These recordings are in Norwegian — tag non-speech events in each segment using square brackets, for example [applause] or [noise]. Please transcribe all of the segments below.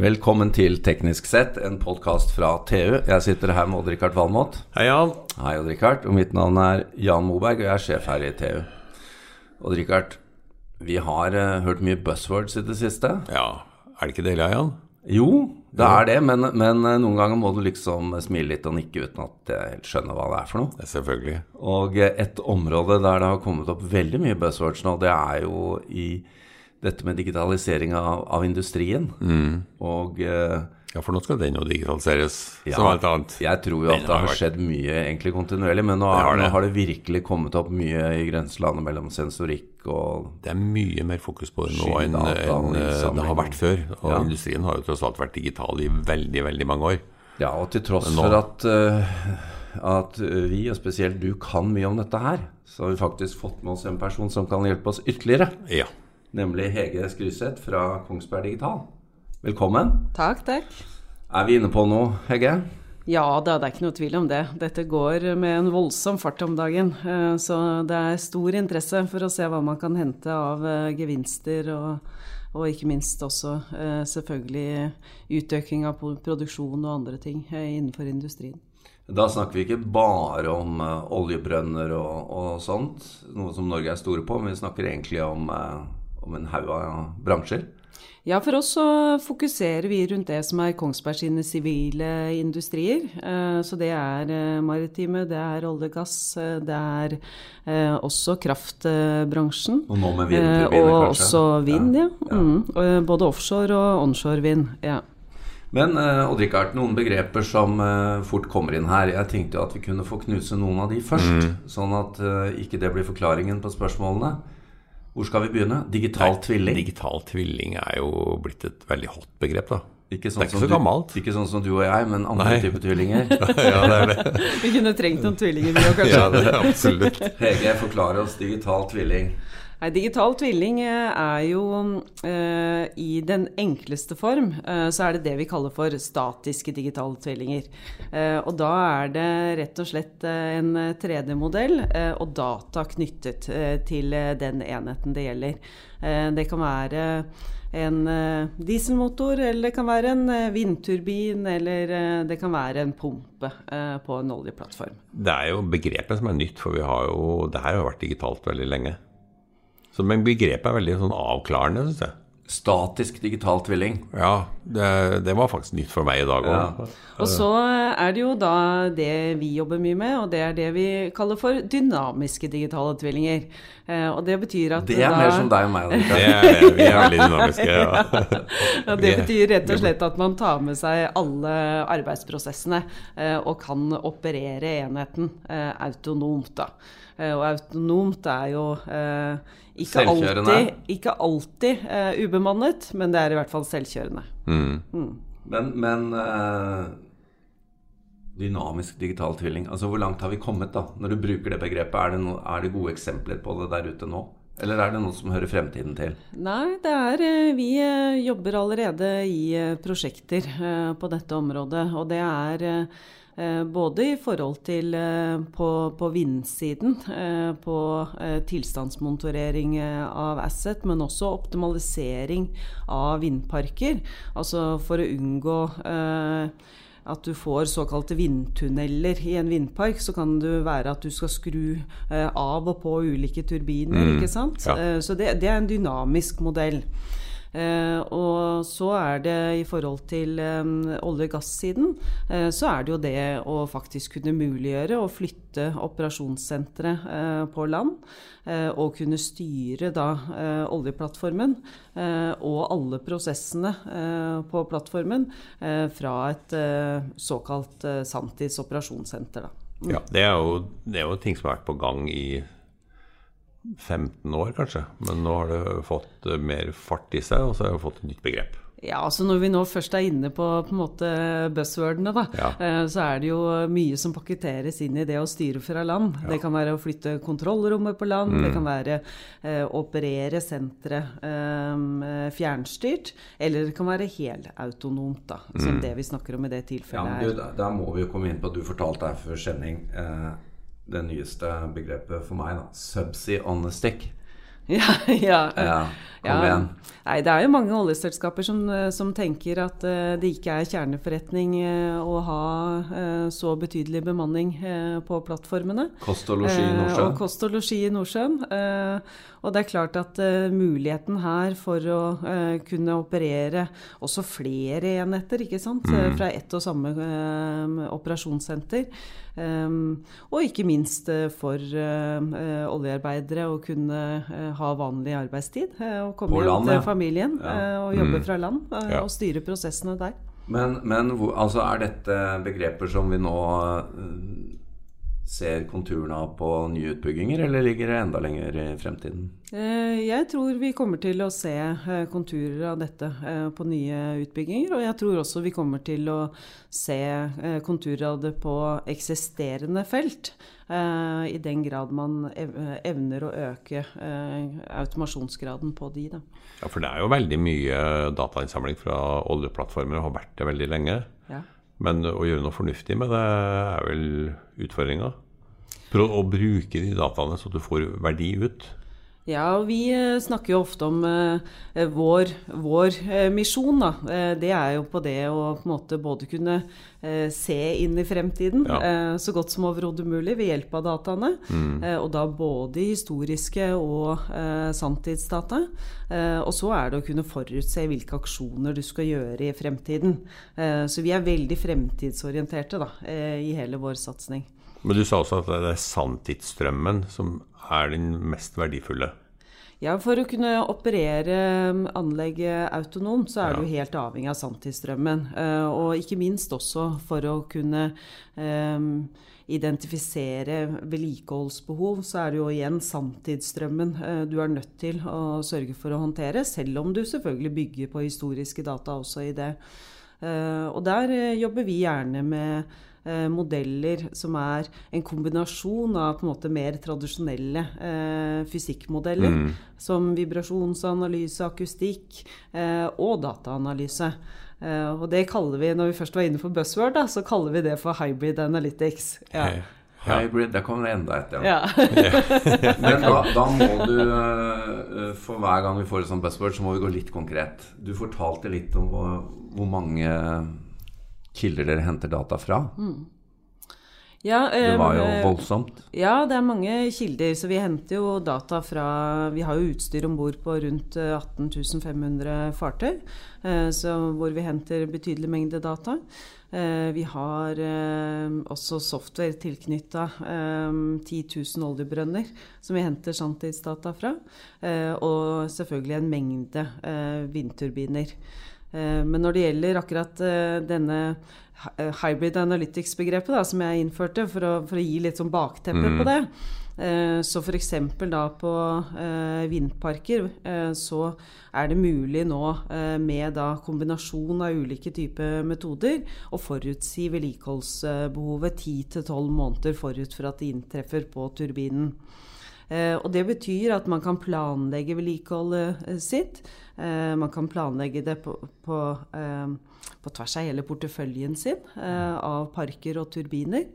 Velkommen til Teknisk sett, en podkast fra TU. Jeg sitter her med Odd-Rikard Valmot. Hei, Jan. Hei, Odd-Rikard. Og mitt navn er Jan Moberg, og jeg er sjef her i TU. Odd-Rikard, vi har uh, hørt mye buzzwords i det siste. Ja, er det ikke det, Jan? Jo, det er det, men, men uh, noen ganger må du liksom smile litt og nikke uten at jeg helt skjønner hva det er for noe. Selvfølgelig. Og uh, et område der det har kommet opp veldig mye buzzwords nå, det er jo i dette med digitalisering av, av industrien. Mm. Og eh, Ja, for nå skal den jo digitaliseres, Ja, som alt annet. jeg tror jo at det har skjedd mye egentlig kontinuerlig, men nå, Det har, har nå det. har det virkelig kommet opp mye i grenselandet mellom sensorikk og Det er mye mer fokus på det nå enn enn, eh, det har vært før. Og Ja. industrien har jo tross alt vært digital i veldig, veldig mange år. Ja, og til tross nå- for at, uh, at vi, og spesielt du, kan mye om dette her, så har vi faktisk fått med oss en person som kan hjelpe oss ytterligere. Ja. Nemlig Hege Skryseth fra Kongsberg Digital. Velkommen. Takk, takk. Er vi inne på noe, Hege? Ja da, det er ikke noe tvil om det. Dette går med en voldsom fart om dagen. eh, Så det er stor interesse for å se hva man kan hente av eh, gevinster, og, og ikke minst også eh, selvfølgelig utøking av produksjon og andre ting innenfor industrien. Da snakker vi ikke bare om oljebrønner og, og sånt, noe som Norge er store på, men vi snakker egentlig om, om en haug av bransjer. Ja, for oss så fokuserer vi rundt det som er Kongsberg sine sivile industrier. Eh, Så det er eh, maritime, det er olje og gass, eh, det er eh, også kraftbransjen. Og nå med vindturbiner, vindturbiner, Og kanskje. også vind, ja. Ja. Mm. Både offshore og onshore vind. ja. Men eh, Odd-Rikard, noen begreper som fort kommer inn her. Jeg tenkte jo at vi kunne få knuse noen av de først, sånn at ikke det blir forklaringen på spørsmålene. Hvor skal vi begynne? Digital tvilling. Digital tvilling er jo blitt et veldig hot begrep, da. Ikke Det er ikke som så du- gammelt. Ikke sånn som du og jeg, men andre Nei. typer tvillinger. [laughs] ja, det er det. Vi kunne trengt noen tvillinger, vi òg, kanskje. Ja, det er absolutt. Hege, forklar oss digital tvilling. Nei, digital tvilling eh, er jo eh, I den enkleste form eh, så er det det vi kaller for statiske digitale tvillinger. Eh, og da er det rett og slett eh, en 3D-modell eh, og data knyttet til den enheten det gjelder. Det kan være en dieselmotor, eller det kan være en vindturbin, eller det kan være en pumpe på en oljeplattform. Det er jo begrepet som er nytt, for vi har jo, det her har vært digitalt veldig lenge. Så, men begrepet er veldig sånn avklarende, syns jeg. Statisk digital tvilling. Ja, det, det var faktisk nytt for meg i dag òg. Ja. Og så er det jo da det vi jobber mye med, og det er det vi kaller for dynamiske digitale tvillinger. Eh, og det betyr at Det er da, mer som deg og meg. Det er det. Vi er veldig dynamiske. Ja. [laughs] ja, det betyr rett og slett at man tar med seg alle arbeidsprosessene eh, og kan operere enheten eh, autonomt. Da. Og autonomt er jo eh, ikke alltid, ikke alltid eh, ubemannet, men det er i hvert fall selvkjørende. Mm. Men, men uh, dynamisk digital tvilling, altså hvor langt har vi kommet da? Når du bruker det begrepet, er det, no, er det gode eksempler på det der ute nå? Eller er det noe som hører fremtiden til? Nei, det er eh, Vi eh, jobber allerede i prosjekter på dette området. Og det er både i forhold til eh, på, på vindsiden, eh, på eh, tilstandsmonitorering eh, av asset, men også optimalisering av vindparker. Altså for å unngå eh, at du får såkalte vindtunneler i en vindpark, så kan det være at du skal skru eh, av og på ulike turbiner, ikke sant? ja. Eh, så det, det er en dynamisk modell. Eh, og så er det i forhold til olje- og gassiden, eh, så er det jo det å faktisk kunne muliggjøre å flytte operasjonssenteret eh, på land. Og kunne styre da oljeplattformen og alle prosessene på plattformen fra et såkalt Santis operasjonssenter. Da. Ja, det er, jo, det er jo ting som har vært på gang i 15 år, kanskje. Men nå har det fått eh, mer fart i seg, og så har det fått et nytt begrep. Ja, altså Når vi nå først er inne på, på en måte buzzwordene, da, Ja. eh, så er det jo mye som pakketteres inn i det å styre fra land. Det kan være å flytte kontrollrommet på land, Mm. det kan være eh, operere senteret eh, fjernstyrt, eller det kan være helautonomt, da, som Mm. det vi snakker om i det Ja, tilfellet men her. du, da, da må vi jo komme inn på Du fortalte her før sending eh, det nyeste begrepet for meg, da. Subsea on a stick. [laughs] Ja, ja. Ja. Kom igjen. Nei, det er jo mange oljeselskaper som, eh, som tenker at uh, det ikke er kjerneforretning uh, å ha uh, så betydelig bemanning på plattformene. Kost og losji i Nordsjøen. og kost og losji i Nordsjøen. Og det er klart at muligheten her for å kunne operere også flere enheter, ikke sant, mm. fra ett og samme operasjonssenter, Um, og ikke minst for uh, oljearbeidere å kunne uh, ha vanlig arbeidstid. Uh, og komme land, til familien ja. og jobbe mm. fra land ja. og styre prosessene der. Men, men altså, er dette begreper som vi nå ser konturene av på nye utbygginger, eller ligger det enda lenger i fremtiden? Eh, jeg tror vi kommer til å se eh, konturer av dette eh, på nye utbygginger. Og jeg tror også vi kommer til å se konturer av det på eksisterende felt. I den grad man evner å øke automasjonsgraden på de. Da. Ja, For det er jo veldig mye datainnsamling fra oljeplattformer og har vært det veldig lenge. Ja. Men å gjøre noe fornuftig med det er vel utfordringa. Prøv å bruke de dataene så du får verdi ut. Ja, og vi eh, snakker jo ofte om eh, vår, vår eh, misjon. Da. Det er jo på det å på en måte både kunne se inn i fremtiden ja. Så godt som overhodet mulig ved hjelp av dataene. Mm. og da både historiske og sanntidsdata. og så er det å kunne forutse hvilke aksjoner du skal gjøre i fremtiden. så vi er veldig fremtidsorienterte da, i hele vår satsing. Men du sa også at det er sanntidsstrømmen som er den mest verdifulle? Ja, For å kunne operere um, anlegget autonomt, så er ja. du helt avhengig av sanntidsstrømmen. Uh, og ikke minst også for å kunne um, identifisere vedlikeholdsbehov, så er det jo igjen sanntidsstrømmen uh, du er nødt til å sørge for å håndtere. Selv om du selvfølgelig bygger på historiske data også i det. Uh, og der jobber vi gjerne med eh, modeller som er en kombinasjon av på en måte mer tradisjonelle eh, fysikkmodeller, mm. som vibrasjonsanalyse, akustikk eh, og dataanalyse. Eh, og det kaller vi, når vi først var inne på buzzword, da, så kaller vi det for hybrid analytics. Ja. Hey. Hybrid, der kommer det enda et, ja. ja. [laughs] Men da, da, må du uh, For hver gang vi får et sånt buzzword, så må vi gå litt konkret. Du fortalte litt om hvor mange kilder dere henter data fra. Mm. Ja, det var jo eh, voldsomt. Ja, det er mange kilder. Så vi henter jo data fra Vi har jo utstyr om bord på rundt 18 eh, 500 fartøy, eh, så hvor vi henter betydelig mengde data. Vi har også software tilknytta 10 000 oljebrønner som vi henter sanntidsdata fra. Og selvfølgelig en mengde vindturbiner. Eh, men når det gjelder akkurat eh, denne eh, hybrid analytics-begrepet som jeg innførte, for å, for å, gi litt sånn bakteppe mm. på det Så f.eks. da på vindparker så er det mulig nå med da kombinasjon av ulike typer metoder å forutsi vedlikeholdsbehovet 10-12 måneder forut for at det inntreffer på turbinen. Eh, og det betyr at man kan planlegge vedlikeholdet eh, sitt. Eh, man kan planlegge det på, på, på tvers av hele porteføljen sin av parker og turbiner.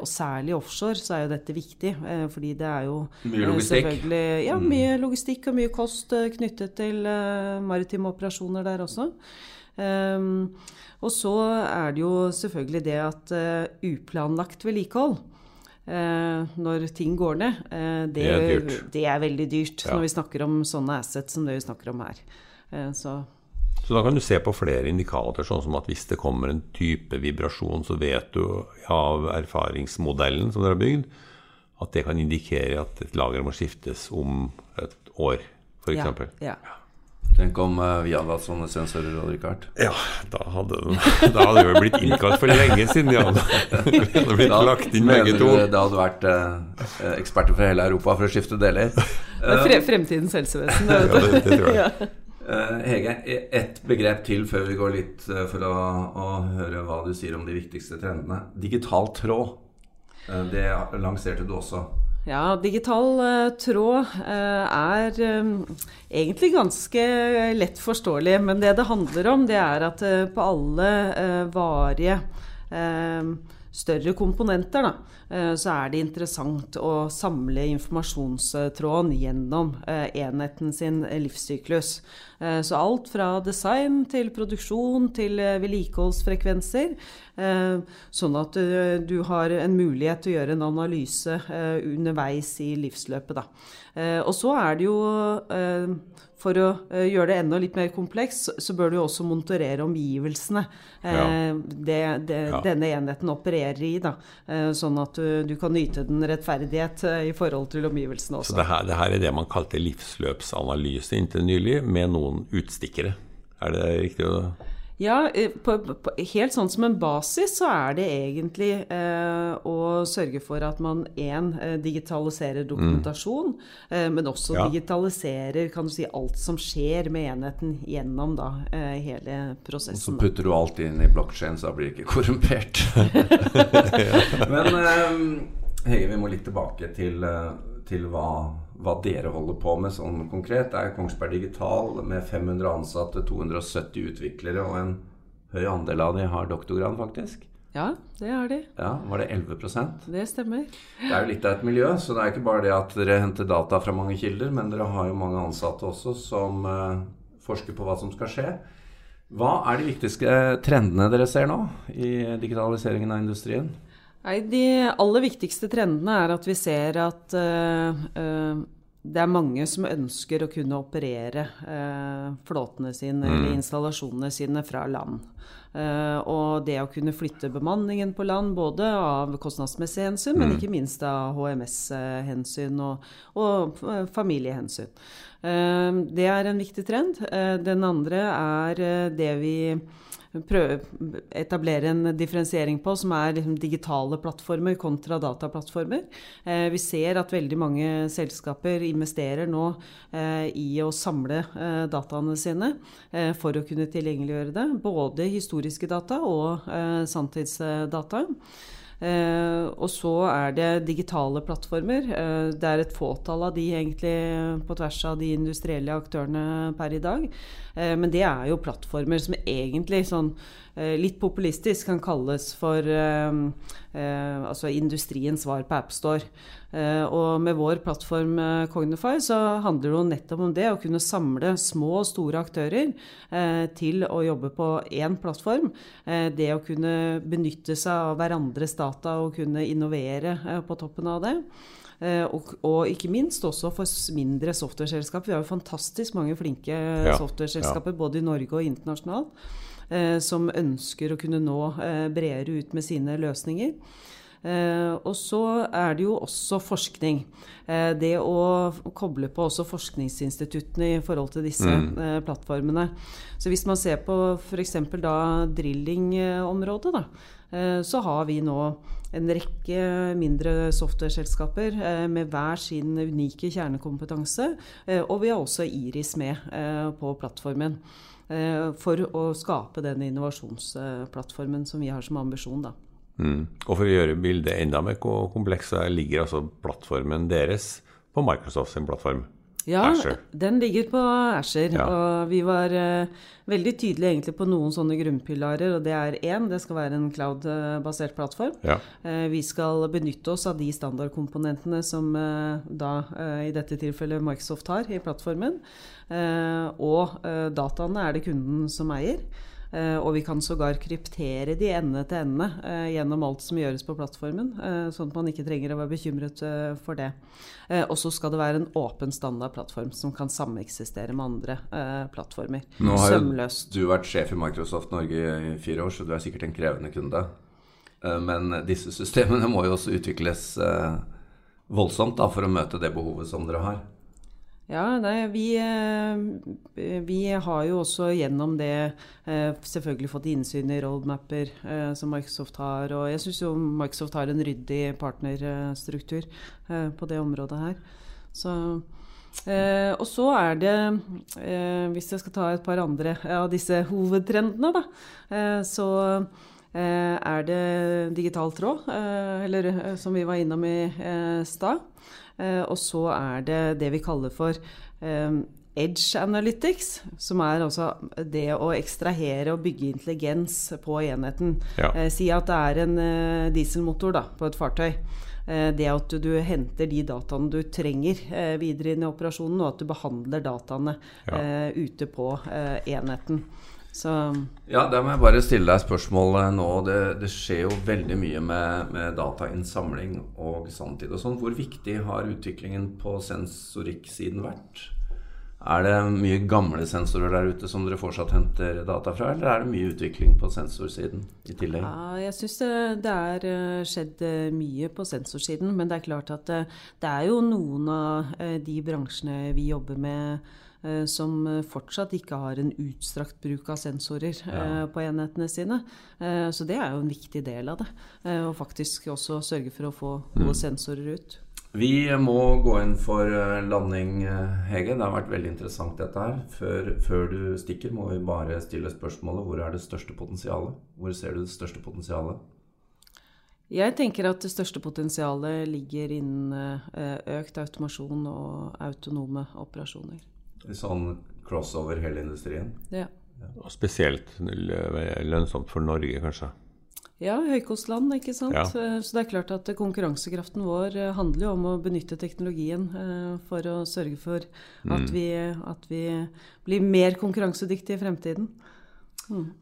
Og særlig offshore så er jo dette viktig, fordi det er jo Mye logistikk. Ja, mm. mye logistikk og mye kost knyttet til maritime operasjoner der også. Um, og så er det jo selvfølgelig det at uh, uplanlagt vedlikehold Eh, når ting går ned. Eh, det, det, er. Det er veldig dyrt ja. når vi snakker om sånne assets som det vi snakker om her. Eh, så. så da kan du se på flere indikatorer, sånn som at hvis det kommer en type vibrasjon, så vet du av erfaringsmodellen som dere har bygd, at det kan indikere at et lager må skiftes om et år, f.eks. Ja, ja. Tenk om uh, vi hadde hatt sånne sensorer, Odd Rikard. Ja, da hadde, [laughs] da hadde vi blitt innkalt for lenge siden, ja. [laughs] Vi hadde blitt da, lagt inn begge to. Det hadde vært uh, eksperter fra hele Europa for å skifte deler. [laughs] Det Fre fremtidens helsevesen. ja, det, det tror jeg. Hege, ett begrep til før vi går litt for å, å, høre hva du sier om de viktigste trendene. Digital tråd. Det lanserte du også. Ja, digital uh, tråd uh, er um, egentlig ganske lett forståelig. Men det det handler om, det er at uh, på alle varige større komponenter, da, eh, så er det interessant å samle informasjonstråden gjennom eh, enheten sin livssyklus. Eh, så alt fra design til produksjon til vedlikeholdsfrekvenser. Sånn at du har en mulighet til å gjøre en analyse underveis i livsløpet. Da. Og så er det jo for å uh, gjøre det enda litt mer kompleks, så bør du også monitorere omgivelsene uh, ja. det, det, ja. denne enheten opererer i. Da. Uh, sånn at du, du, kan nyte den rettferdighet i forhold til omgivelsene også. Så det her, det her er det man kalte livsløpsanalyse inntil nylig, med noen utstikkere? Er det riktig å ja, eh, på, på, helt sånn som en basis så er det egentlig eh, å sørge for at man én eh, digitaliserer dokumentasjon, mm. eh, men også ja. digitaliserer kan du si, alt som skjer med enheten gjennom da, eh, hele prosessen. Og Så putter du alt inn i blokkjeden, så blir det ikke korrumpert. [laughs] [laughs] men eh, Hege, vi må litt tilbake til, til hva hva dere holder på med sånn konkret. Er Kongsberg Digital med 500 ansatte, 270 utviklere, og en høy andel av de har doktorgrad, faktisk. Ja, det har de. Ja, Var det 11% Det stemmer. Det er jo litt av et miljø, så det er ikke bare det at dere henter data fra mange kilder, men dere har jo mange ansatte også som uh, forsker på hva som skal skje. Hva er de viktigste trendene dere ser nå i digitaliseringen av industrien? Nei, De aller viktigste trendene er at vi ser at uh, uh, det er mange som ønsker å kunne operere uh, flåtene sine mm. eller installasjonene sine fra land. og det å kunne flytte bemanningen på land, både av kostnadsmessige hensyn, mm. men ikke minst av HMS-hensyn og, og familiehensyn. det er en viktig trend. den andre er det vi prøve etablere en differensiering på, som er liksom digitale plattformer kontra dataplattformer. Eh, vi ser at veldig mange selskaper investerer nå eh, i å samle eh, dataene sine eh, for å kunne tilgjengeliggjøre det. Både historiske data og eh, sanntidsdata. Eh, og så er det digitale plattformer. Eh, det er et fåtall av de egentlig på tvers av de industrielle aktørene per i dag. Eh, men det er jo plattformer som egentlig sånn Eh, litt populistisk kan kalles for eh, eh, altså industriens svar på AppStore. og med vår plattform Cognify så handler det jo nettopp om det å kunne samle små og store aktører til å jobbe på én plattform. det å kunne benytte seg av hverandres data og kunne innovere på toppen av det. Og, og, ikke minst også for mindre softwareselskap. Vi har jo fantastisk mange flinke ja, softwareselskaper ja. både i Norge og internasjonalt. Eh, som ønsker å kunne nå eh, bredere ut med sine løsninger. Eh, og så er det jo også forskning. Eh, det å koble på også forskningsinstituttene i forhold til disse mm. eh, plattformene. Så hvis man ser på f.eks. da drillingområdet, da, eh, så har vi nå en rekke mindre software-selskaper med hver sin unike kjernekompetanse. og vi har også Iris med på plattformen. Eh, for å skape den innovasjonsplattformen som vi har som ambisjon. da. Mm. Og for å gjøre bildet enda mer komplekst, så ligger altså plattformen deres på Microsofts plattform. Ja, Asher. den ligger på Asher. Ja. Og vi var uh, veldig tydelige egentlig på noen sånne grunnpilarer. Og det er én, det skal være en cloud-basert plattform. Ja. Uh, vi skal benytte oss av de standardkomponentene som uh, da i dette tilfellet Microsoft har i plattformen. og dataene er det kunden som eier. Eh, og vi kan sågar kryptere de ende til ende eh, gjennom alt som gjøres på plattformen, eh, sånn at man ikke trenger å være bekymret for det. Og så skal det være en åpen standard plattform som kan sameksistere med andre plattformer. Nå har Sømløst. du vært sjef i Microsoft Norge i fire år, så du er sikkert en krevende kunde. Men disse systemene må jo også utvikles voldsomt da, for å møte det behovet som dere har. Ja, nei, vi, eh, vi, har jo også gjennom det eh, selvfølgelig fått innsyn i roadmapper eh, som Microsoft har. Og jeg syns jo Microsoft har en ryddig partnerstruktur på det området her. Så, og så er det, hvis jeg skal ta et par andre av disse hovedtrendene, da, så er det digital tråd, eller som vi var innom i stad. Eh, og så er det det vi kaller for eh, Edge Analytics, som er altså det å ekstrahere og bygge intelligens på enheten. Ja. Eh, si at det er en eh, dieselmotor da, på et fartøy. Eh, det at du, du henter de dataene du trenger videre inn i operasjonen, og at du behandler dataene Ja. ute på enheten. Så Ja, der må jeg bare stille deg spørsmålet nå. Det, det skjer jo veldig mye med, med datainnsamling og sanntid og sånn. Hvor viktig har utviklingen på sensorikksiden vært? Er det mye gamle sensorer der ute som dere fortsatt henter data fra, eller er det mye utvikling på sensorsiden i tillegg? Ja, jeg syns det, er eh, skjedd eh, mye på sensorsiden. Men det er klart at det, er jo noen av eh, de bransjene vi jobber med eh, som eh, fortsatt ikke har en utstrakt bruk av sensorer ja. på enhetene sine. Eh, Så det er jo en viktig del av det. eh, Og faktisk også sørge for å få gode sensorer ut. Vi må gå inn for eh, landing, eh, Hege. Det har vært veldig interessant dette her. Før, før du stikker, må vi bare stille spørsmålet hvor er det største potensialet? Hvor ser du det største potensialet? Jeg tenker at det største potensialet ligger innen eh, økt automasjon og autonome operasjoner. Sånn crossover hele industrien? Ja. Og spesielt lønnsomt for Norge, kanskje. Ja, høykostland, ikke sant. Ja. Eh, Så det er klart at konkurransekraften vår eh, handler jo om å benytte teknologien eh, for å sørge for at, vi, at vi blir mer konkurransedyktige i fremtiden.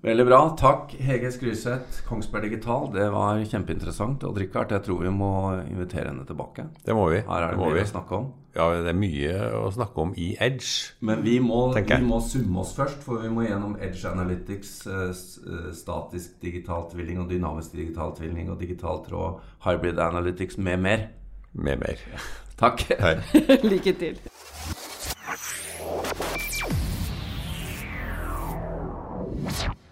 Veldig bra. Takk, Hege Skryseth, Kongsberg Digital. Det var kjempeinteressant. Og Richard, jeg tror vi må invitere henne tilbake. Det må vi. Her er det det mye vi. å snakke om. Ja, det er mye å snakke om i Edge. Men vi må, vi må summe oss først, for vi må gjennom Edge Analytics, eh, eh, statisk digital tvilling og dynamisk digital tvilling og digital tråd, hybrid analytics med mer. Med mer. Takk. [laughs] Lykke til. you